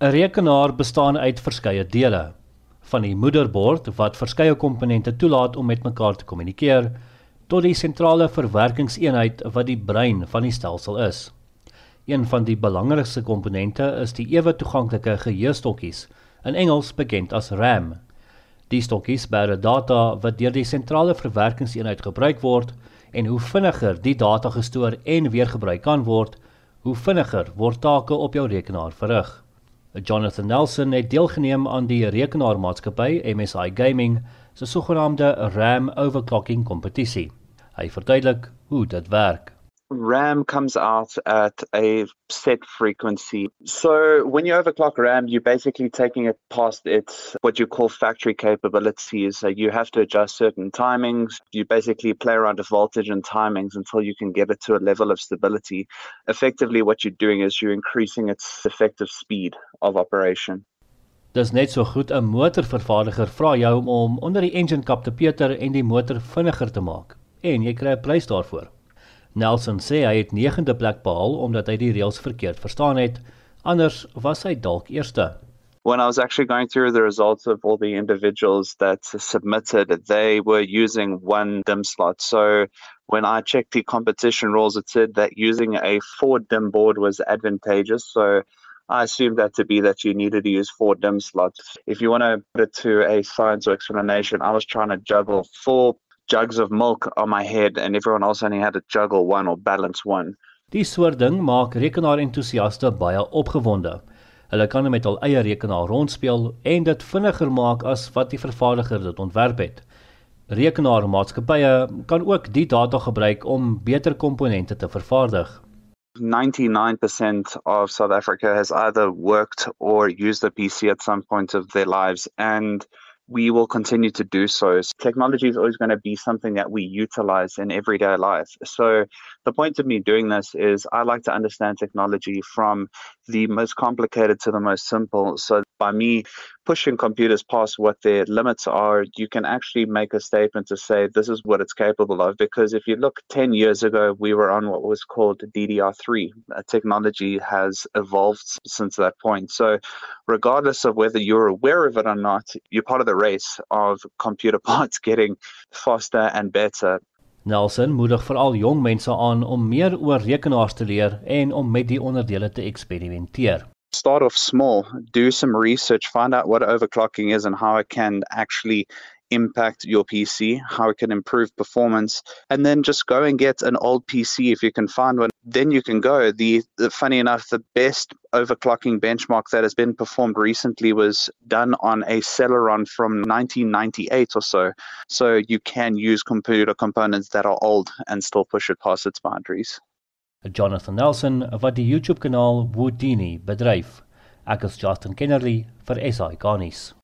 'n Rekenaar bestaan uit verskeie dele, van die moederbord wat verskeie komponente toelaat om met mekaar te kommunikeer, tot die sentrale verwerkingseenheid wat die brein van die stelsel is. Een van die belangrikste komponente is die ewe toeganklike geheuestokkies, in Engels bekend as RAM. Die stokkies bære data wat deur die sentrale verwerkingseenheid gebruik word en hoe vinniger die data gestoor en weer gebruik kan word, hoe vinniger word take op jou rekenaar verrig. Jonathan Nelson het deelgeneem aan die rekenaarmaatskappy MSI Gaming se sogenaamde RAM overclocking kompetisie. Hy verduidelik hoe dit werk. RAM comes out at a set frequency. So when you overclock RAM, you're basically taking it past its what you call factory capabilities. So you have to adjust certain timings. You basically play around with voltage and timings until you can get it to a level of stability. Effectively, what you're doing is you're increasing its effective speed of operation. Dis net so goed 'n motorvervaardiger vra jou om onder die engine kap te peter en die motor vinniger te maak en jy kry 'n prys daarvoor. Nelson sê hy het 9de plek behaal omdat hy die reëls verkeerd verstaan het. Anders was hy dalk eerste. When I was actually going through the results of all the individuals that submitted, they were using one DIM slot. So when I checked the competition rules, it said that using a four DIM board was advantageous. So I assumed that to be that you needed to use four DIM slots. If you want to put it to a science or explanation, I was trying to juggle four jugs of milk on my head and everyone else only had to juggle one or balance one. Die soort ding maak rekenaar-entoesiaste baie opgewonde. Hulle kan met hul eie rekenaar rondspeel en dit vinniger maak as wat die vervaardiger dit ontwerp het. Rekenaarmaatskappye kan ook die data gebruik om beter komponente te vervaardig. 99% of South Africa has either worked or used a PC at some point of their lives and we will continue to do so. Technology is always going to be something that we utilize in everyday life. So, the point of me doing this is I like to understand technology from the most complicated to the most simple. So, by me pushing computers past what their limits are, you can actually make a statement to say this is what it's capable of. Because if you look 10 years ago, we were on what was called DDR3. Uh, technology has evolved since that point. So, regardless of whether you're aware of it or not, you're part of the race of computer parts getting faster and better. Nelson moedig veral jong mense aan om meer oor rekenaars te leer en om met die onderdele te eksperimenteer. start off small, do some research, find out what overclocking is and how it can actually impact your PC, how it can improve performance, and then just go and get an old PC if you can find one. Then you can go. The, the funny enough, the best overclocking benchmark that has been performed recently was done on a Celeron from 1998 or so. So you can use computer components that are old and still push it past its boundaries. Jonathan Nelson wat die YouTube kanaal Woodini bedryf. Ek is Justin Kennerly vir SI Garnis.